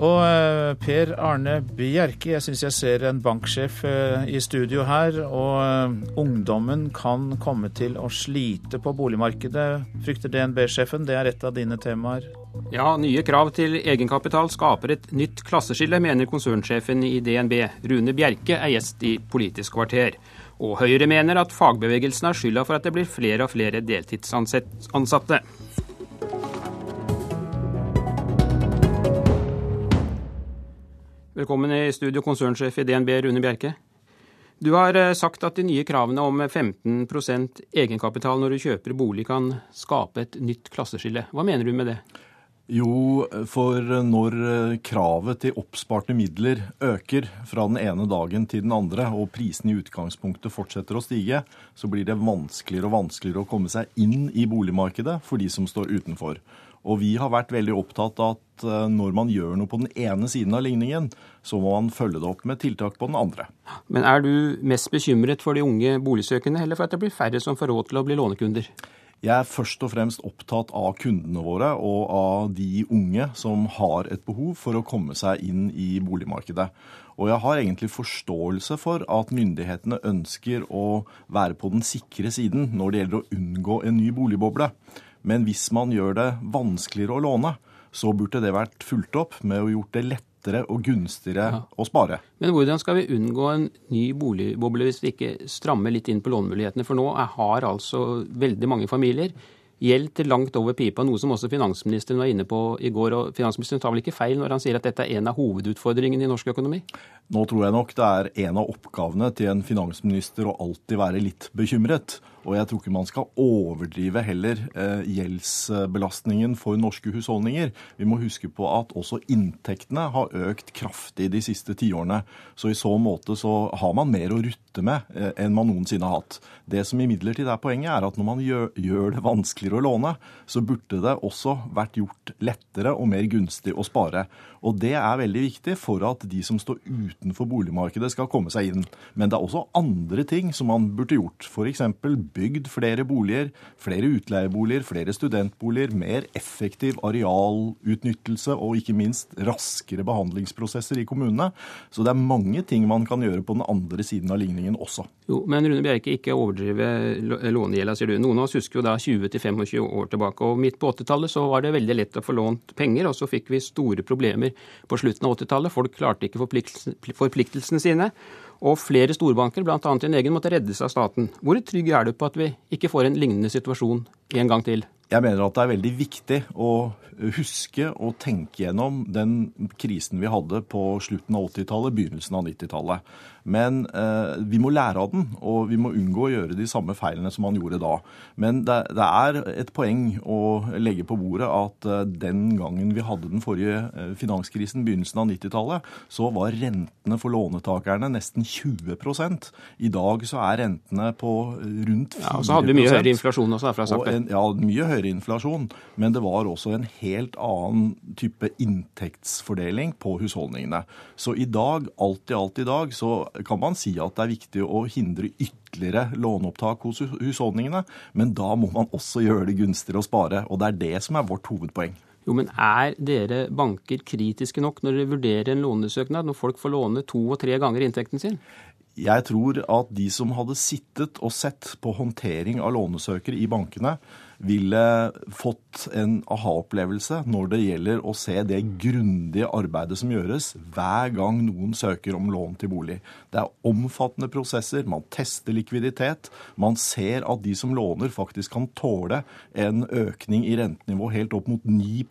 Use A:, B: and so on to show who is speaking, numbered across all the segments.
A: Og eh, Per Arne Bjerke, jeg syns jeg ser en banksjef eh, i studio her. Og eh, ungdommen kan komme til å slite på boligmarkedet, frykter DNB-sjefen. Det er et av dine temaer.
B: Ja, nye krav til egenkapital skaper et nytt klasseskille, mener konsernsjefen i DNB. Rune Bjerke er gjest i Politisk kvarter. Og Høyre mener at fagbevegelsen har skylda for at det blir flere og flere deltidsansatte. Velkommen i studio, konsernsjef i DNB, Rune Bjerke. Du har eh, sagt at de nye kravene om 15% egenkapital når du kjøper bolig kan skape et nytt klasseskille. Hva mener du med det?
C: Jo, for når eh, kravet til oppsparte midler øker fra den ene dagen til den andre, og prisen i utgangspunktet fortsetter å stige, så blir det vanskeligere og vanskeligere å komme seg inn i boligmarkedet for de som står utenfor. Og vi har vært veldig opptatt av at eh, når man gjør noe på den ene siden av ligningen, så må man følge det opp med tiltak på den andre.
B: Men er du mest bekymret for de unge boligsøkende, eller for at det blir færre som får råd til å bli lånekunder?
C: Jeg er først og fremst opptatt av kundene våre og av de unge som har et behov for å komme seg inn i boligmarkedet. Og jeg har egentlig forståelse for at myndighetene ønsker å være på den sikre siden når det gjelder å unngå en ny boligboble. Men hvis man gjør det vanskeligere å låne, så burde det vært fulgt opp med å gjort det lettere og gunstigere ja. å spare.
B: Men hvordan skal vi unngå en ny boligboble hvis vi ikke strammer litt inn på lånemulighetene? For nå har altså veldig mange familier gjeld til langt over pipa, noe som også finansministeren var inne på i går. og Finansministeren tar vel ikke feil når han sier at dette er en av hovedutfordringene i norsk økonomi?
C: Nå tror jeg nok det er en av oppgavene til en finansminister å alltid være litt bekymret. Og jeg tror ikke man skal overdrive heller eh, gjeldsbelastningen for norske husholdninger. Vi må huske på at også inntektene har økt kraftig de siste tiårene. Så i så måte så har man mer å rutte med eh, enn man noensinne har hatt. Det som imidlertid er poenget, er at når man gjør, gjør det vanskeligere å låne, så burde det også vært gjort lettere og mer gunstig å spare. Og det er veldig viktig for at de som står utenfor boligmarkedet skal komme seg inn. Men det er også andre ting som man burde gjort. F.eks. bygd flere boliger, flere utleieboliger, flere studentboliger, mer effektiv arealutnyttelse og ikke minst raskere behandlingsprosesser i kommunene. Så det er mange ting man kan gjøre på den andre siden av ligningen også.
B: Jo, Men Rune Bjerke, ikke overdrive lånegjelda, sier du. Noen av oss husker jo da 20-25 år tilbake. og Midt på 80-tallet så var det veldig lett å få lånt penger, og så fikk vi store problemer på slutten av 80-tallet. Folk klarte ikke forpliktelsene sine. Og flere storbanker, bl.a. din egen, måtte reddes av staten. Hvor trygg er du på at vi ikke får en lignende situasjon en gang til?
C: Jeg mener at det er veldig viktig å huske og tenke gjennom den krisen vi hadde på slutten av 80-tallet, begynnelsen av 90-tallet. Men eh, vi må lære av den, og vi må unngå å gjøre de samme feilene som man gjorde da. Men det, det er et poeng å legge på bordet at eh, den gangen vi hadde den forrige eh, finanskrisen, begynnelsen av 90-tallet, så var rentene for lånetakerne nesten 20 I dag så er rentene på rundt 4 ja,
B: og Så hadde vi mye høyere inflasjon også, herfra
C: sagt. En, ja, mye høyere inflasjon. Men det var også en helt annen type inntektsfordeling på husholdningene. Så i dag, alt i alt i dag, så kan man si at det er viktig å hindre ytterligere låneopptak hos husholdningene, men da må man også gjøre det gunstigere å spare. Og det er det som er vårt hovedpoeng.
B: Jo, men Er dere banker kritiske nok når dere vurderer en lånesøknad, når folk får låne to og tre ganger inntekten sin?
C: Jeg tror at de som hadde sittet og sett på håndtering av lånesøkere i bankene, ville fått en aha-opplevelse når det gjelder å se det grundige arbeidet som gjøres hver gang noen søker om lån til bolig. Det er omfattende prosesser, man tester likviditet. Man ser at de som låner, faktisk kan tåle en økning i rentenivå helt opp mot 9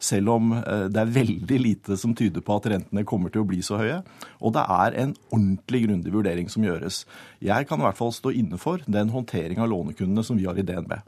C: selv om eh, det er veldig lite som tyder på at rentene kommer til å bli så høye. Og det er en ordentlig grundig vurdering som gjøres. Jeg kan i hvert fall stå inne for den håndtering av lånekundene som vi har i DNB.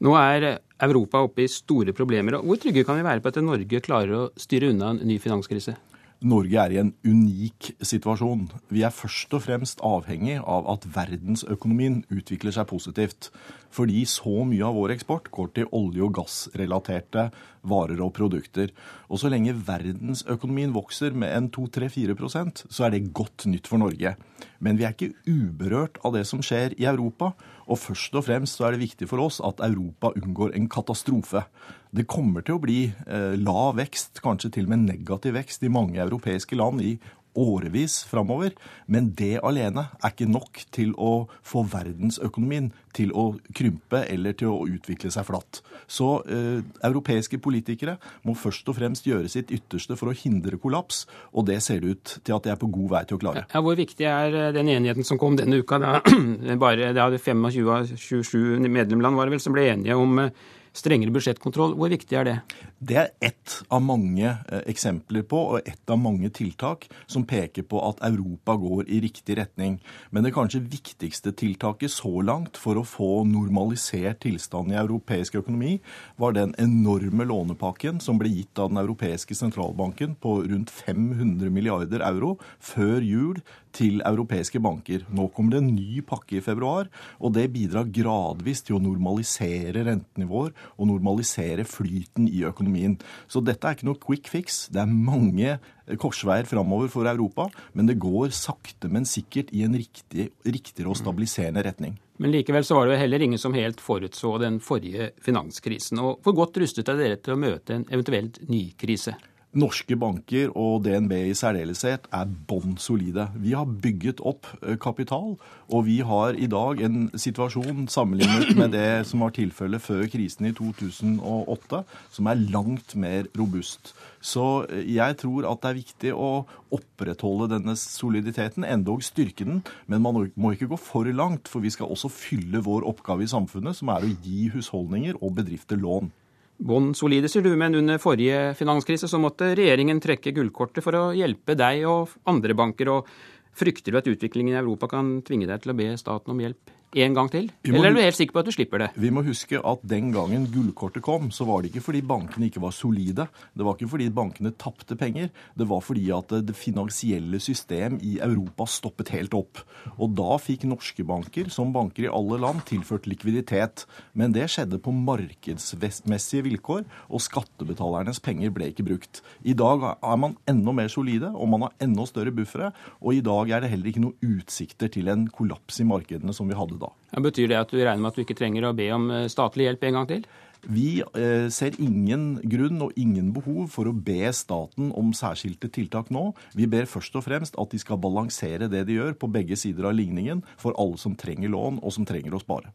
B: Nå er Europa oppe i store problemer. Hvor trygge kan vi være på at Norge klarer å styre unna en ny finanskrise?
C: Norge er i en unik situasjon. Vi er først og fremst avhengig av at verdensøkonomien utvikler seg positivt. Fordi så mye av vår eksport går til olje- og gassrelaterte varer og produkter. Og så lenge verdensøkonomien vokser med en 2-3-4% så er det godt nytt for Norge. Men vi er ikke uberørt av det som skjer i Europa. Og først og fremst så er det viktig for oss at Europa unngår en katastrofe. Det kommer til å bli eh, lav vekst, kanskje til og med negativ vekst, i mange europeiske land i årevis framover. Men det alene er ikke nok til å få verdensøkonomien til å krympe eller til å utvikle seg flatt. Så eh, europeiske politikere må først og fremst gjøre sitt ytterste for å hindre kollaps, og det ser det ut til at de er på god vei til å klare.
B: Ja, hvor viktig er eh, den enigheten som kom denne uka? Da bare hadde 25 av 27 medlemland var det vel som ble enige om eh, strengere budsjettkontroll. Hvor viktig er det?
C: Det er ett av mange eh, eksempler på, og ett av mange tiltak som peker på at Europa går i riktig retning. Men det kanskje viktigste tiltaket så langt for å få normalisert tilstanden i europeisk økonomi, var den enorme lånepakken som ble gitt av den europeiske sentralbanken på rundt 500 milliarder euro før jul til europeiske banker. Nå kommer det en ny pakke i februar, og det bidrar gradvis til å normalisere rentenivåer og normalisere flyten i økonomien. Så dette er ikke noe quick fix. Det er mange korsveier framover for Europa, men det går sakte, men sikkert i en riktig, riktigere og stabiliserende retning.
B: Men likevel så var det heller ingen som helt forutså den forrige finanskrisen. Og hvor godt rustet er dere til å møte en eventuelt ny krise?
C: Norske banker og DNB i særdeleshet er bånn solide. Vi har bygget opp eh, kapital, og vi har i dag en situasjon sammenlignet med det som var tilfellet før krisen i 2008, som er langt mer robust. Så eh, jeg tror at det er viktig å opprettholde denne soliditeten, endog styrke den. Men man må ikke gå for langt, for vi skal også fylle vår oppgave i samfunnet, som er å gi husholdninger og bedrifter lån.
B: Bånn solide, sier du, men under forrige finanskrise så måtte regjeringen trekke gullkortet for å hjelpe deg og andre banker. og Frykter du at utviklingen i Europa kan tvinge deg til å be staten om hjelp en gang til? Må, Eller er du helt sikker på at du slipper det?
C: Vi må huske at den gangen gullkortet kom, så var det ikke fordi bankene ikke var solide. Det var ikke fordi bankene tapte penger. Det var fordi at det finansielle system i Europa stoppet helt opp. Og da fikk norske banker, som banker i alle land, tilført likviditet. Men det skjedde på markedsmessige vilkår, og skattebetalernes penger ble ikke brukt. I dag er man enda mer solide, og man har enda større buffere. Og i dag er det heller ikke noen utsikter til en kollaps i markedene som vi hadde da.
B: Ja, betyr det at du regner med at du ikke trenger å be om eh, statlig hjelp en gang til?
C: Vi eh, ser ingen grunn og ingen behov for å be staten om særskilte tiltak nå. Vi ber først og fremst at de skal balansere det de gjør på begge sider av ligningen for alle som trenger lån og som trenger å spare.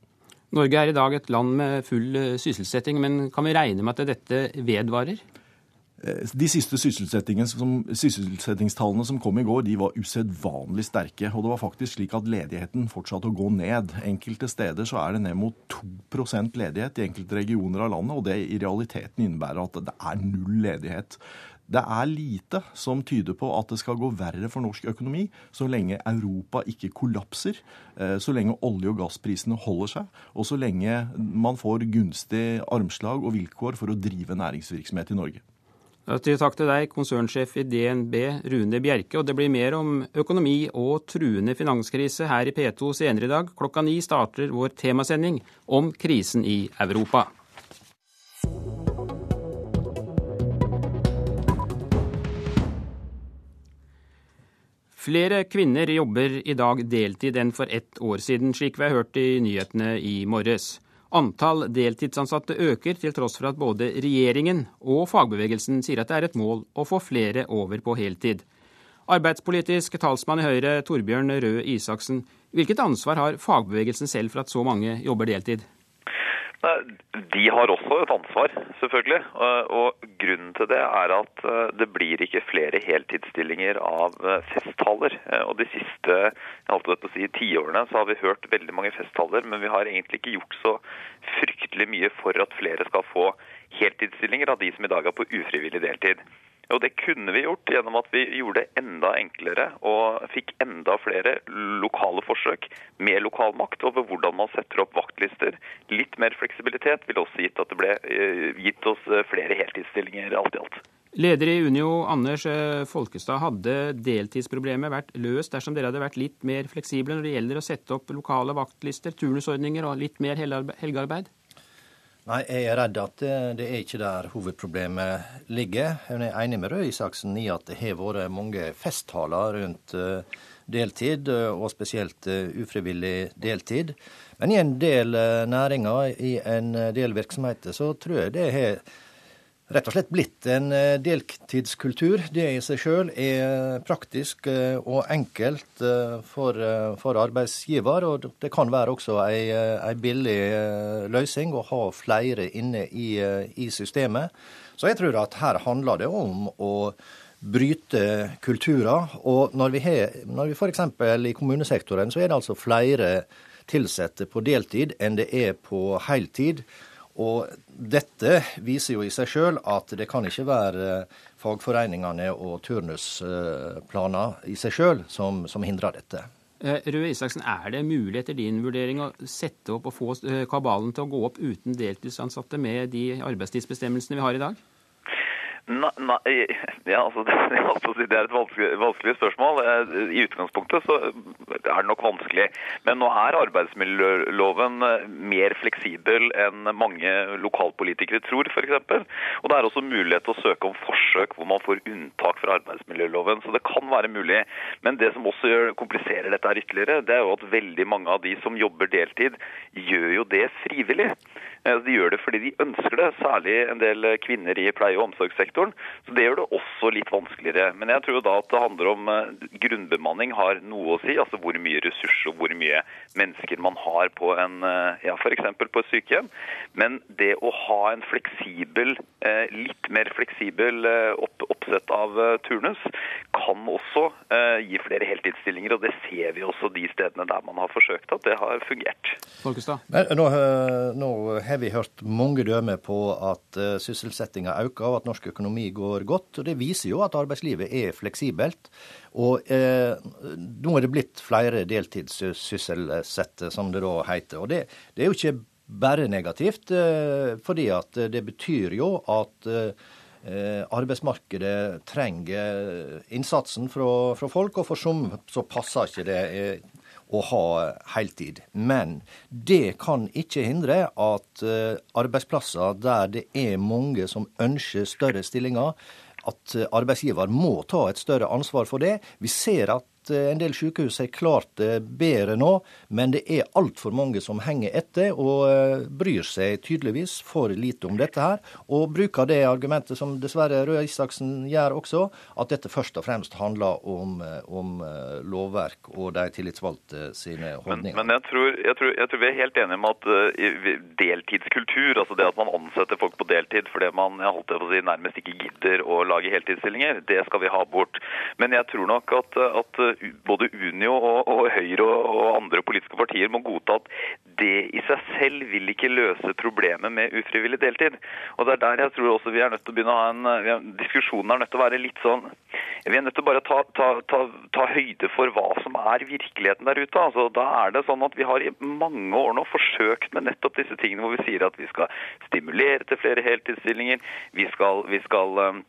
B: Norge er i dag et land med full eh, sysselsetting, men kan vi regne med at dette vedvarer?
C: Eh, de siste sysselsettingstallene som kom i går, de var usedvanlig sterke. Og det var faktisk slik at ledigheten fortsatte å gå ned. Enkelte steder så er det ned mot 2% ledighet i enkelte regioner av landet, og det i realiteten innebærer at det er null ledighet. Det er lite som tyder på at det skal gå verre for norsk økonomi så lenge Europa ikke kollapser, eh, så lenge olje- og gassprisene holder seg, og så lenge man får gunstig armslag og vilkår for å drive næringsvirksomhet i Norge.
B: Takk til deg, konsernsjef i DNB, Rune Bjerke. Og det blir mer om økonomi og truende finanskrise her i P2 senere i dag. Klokka ni starter vår temasending om krisen i Europa. Flere kvinner jobber i dag deltid enn for ett år siden, slik vi har hørt i nyhetene i morges. Antall deltidsansatte øker, til tross for at både regjeringen og fagbevegelsen sier at det er et mål å få flere over på heltid. Arbeidspolitisk talsmann i Høyre, Torbjørn Røe Isaksen, hvilket ansvar har fagbevegelsen selv for at så mange jobber deltid?
D: De har også et ansvar, selvfølgelig. Og Grunnen til det er at eh, det blir ikke flere heltidsstillinger av eh, festtaler. Eh, og De siste si, tiårene så har vi hørt veldig mange festtaler, men vi har egentlig ikke gjort så fryktelig mye for at flere skal få heltidsstillinger av de som i dag er på ufrivillig deltid. Og Det kunne vi gjort gjennom at vi gjorde det enda enklere og fikk enda flere lokale forsøk med lokal makt over hvordan man setter opp vaktlister. Litt mer fleksibilitet ville også gitt at det ble eh, gitt oss eh, flere heltidsstillinger alt i alt.
B: Leder i Unio, Anders eh, Folkestad. Hadde deltidsproblemet vært løst dersom dere hadde vært litt mer fleksible når det gjelder å sette opp lokale vaktlister, turnusordninger og litt mer helgearbeid?
E: Nei, jeg er redd at det er ikke der hovedproblemet ligger. Jeg er enig med Røe Isaksen i at det har vært mange festtaler rundt deltid, og spesielt ufrivillig deltid. Men i en del næringer, i en del virksomheter, så tror jeg det har rett og slett blitt en eh, deltidskultur. Det i seg sjøl er praktisk eh, og enkelt eh, for, for, arbeidsgiver. Og det kan være også ei, ei billig løsning å ha flere inne i, i, systemet. Så jeg tror at her handler det om å bryte kulturer. Og når vi, har, når vi f.eks. i kommunesektoren, så er det altså flere ansatte på deltid enn det er på heltid. Og dette viser jo i seg sjøl at det kan ikke være fagforeningene og turnusplaner i seg sjøl som, som, hindrer dette.
B: Eh, Røe Isaksen, Er det mulig etter din vurdering å sette opp og få eh, kabalen til å gå opp uten deltidsansatte med de arbeidstidsbestemmelsene vi har i dag?
D: Nei, ja, altså, det, det, er et vanskelig, vanskelig, spørsmål. Eh, I utgangspunktet så er det nok vanskelig. Men nå er arbeidsmiljøloven eh, mer fleksibel enn mange lokalpolitikere tror, f.eks. Og det er også mulighet til å søke om forsøk hvor man får unntak fra arbeidsmiljøloven. Så det kan være mulig. Men det som også gjør, kompliserer dette her ytterligere, det er jo at veldig mange av de som jobber deltid, gjør jo det frivillig. Eh, de gjør det fordi de ønsker det, særlig en del kvinner i pleie- og omsorgssektoren. Så Det gjør det også litt vanskeligere. Men jeg tror da at det handler om eh, grunnbemanning har noe å si. Altså hvor mye ressurser og hvor mye mennesker man har på en, eh, ja, f.eks. på et sykehjem. Men det å ha en fleksibel, litt mer fleksibel oppsett av turnus kan også gi flere heltidsstillinger. Og det ser vi også de stedene der man har forsøkt at det har fungert. Folkestad.
E: Nå, nå har vi hørt mange dømmer på at uh, sysselsettinga øker og at norsk økonomi går godt. og Det viser jo at arbeidslivet er fleksibelt. Og eh, nå er det blitt flere deltidssysselsatte, som det da heter. Og det, det, er jo ikke bare negativt, eh, fordi at det betyr jo at arbeidsmarkedet trenger innsatsen fra, fra, folk, og for som så passer ikke det å ha heltid. Men det kan ikke hindre at eh, arbeidsplasser der det er mange som ønsker større stillinger, at arbeidsgiver må ta et større ansvar for det. Vi ser at Eh, en del sykehus har klart det bedre nå, men det er altfor mange som henger etter og eh, bryr seg tydeligvis for lite om dette her. Og bruker det argumentet som dessverre Røe Isaksen gjør også, at dette først og fremst handler om, eh, om lovverk og de tillitsvalgte sine holdninger.
D: Men, men jeg, tror, jeg, tror, jeg, tror, vi er helt enige om at deltidskultur, altså det at man ansetter folk på deltid fordi man jeg holdt det på å si, nærmest ikke gidder å lage heltidsstillinger, det skal vi ha bort. Men jeg tror nok at, at både Unio og, og Høyre og, og, andre politiske partier må godta at det i seg selv vil ikke løse problemet med ufrivillig deltid. Og det er der jeg tror også vi er nødt til å begynne å ha en, en Diskusjonen er nødt til å være litt sånn Vi er nødt til å bare ta, ta, ta, ta høyde for hva som er virkeligheten der ute. Altså, da er det sånn at vi har i mange år nå forsøkt med nettopp disse tingene hvor vi sier at vi skal stimulere til flere heltidsstillinger. Vi skal, vi skal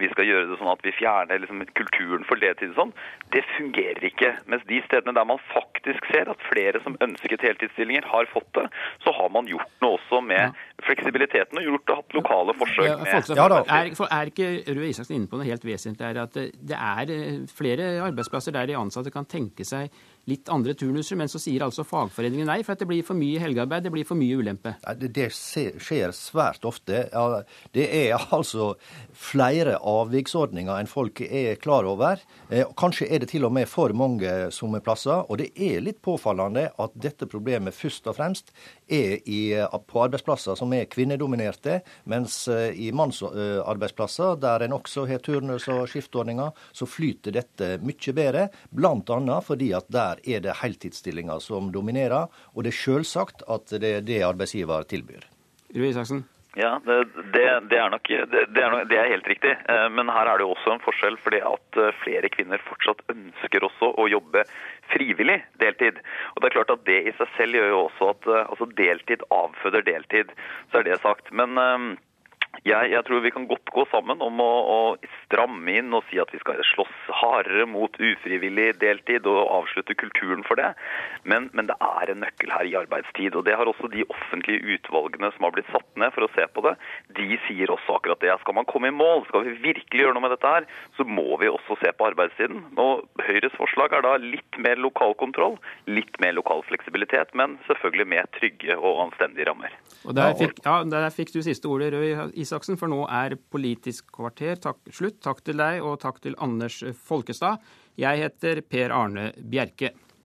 D: vi skal gjøre det sånn at vi fjerner liksom, kulturen for deltid og sånn, det fungerer ikke. Mens de stedene der man faktisk ser at flere som ønsket heltidsstillinger, har fått det, så har man gjort noe også med ja. fleksibiliteten og gjort hatt lokale forsøk med
B: ja, er, er, ikke Røe Isaksen inne på noe helt vesentlig? Er at det er eh, flere arbeidsplasser der de ansatte kan tenke seg litt andre turnuser, men så sier altså fagforeningen nei, for at det blir for mye helgearbeid, det blir for mye ulempe.
E: Det, skjer svært ofte. Det er altså flere avviksordninger enn folk er klar over. Eh, kanskje er det til og med for mange sommerplasser. Og det er litt påfallende at dette problemet først og fremst er i, på arbeidsplasser som er kvinnedominerte, mens eh, i mannsarbeidsplasser, der en også har turnus og skiftordninger, så flyter dette mye bedre. Annet fordi at der er det heltidsstillinger som dominerer, og det er selvsagt at det er det arbeidsgiver tilbyr.
B: Rui Isaksen?
D: Ja, det, det, det, er nok, det, er nok, det, er helt riktig. Eh, men her er det jo også en forskjell, fordi at eh, flere kvinner fortsatt ønsker også å jobbe frivillig deltid. Og det er klart at det i seg selv gjør jo også at eh, altså deltid avføder deltid. Så er det sagt. Men Jeg, jeg, tror vi kan godt gå sammen om å, å, stramme inn og si at vi skal slåss hardere mot ufrivillig deltid og avslutte kulturen for det. Men, men, det er en nøkkel her i arbeidstid. og Det har også de offentlige utvalgene som har blitt satt ned for å se på det. De sier også akkurat det. Skal man komme i mål, skal vi virkelig gjøre noe med dette her, så må vi også se på arbeidstiden. Og Høyres forslag er da litt mer lokal kontroll, litt mer lokal fleksibilitet, men selvfølgelig med trygge og anstendige rammer.
B: Og der fikk, ja, der fikk du siste ordet, Røe Isaksen, for nå er Politisk kvarter takk, slutt. Takk til deg, og takk til Anders Folkestad. Jeg heter Per Arne Bjerke.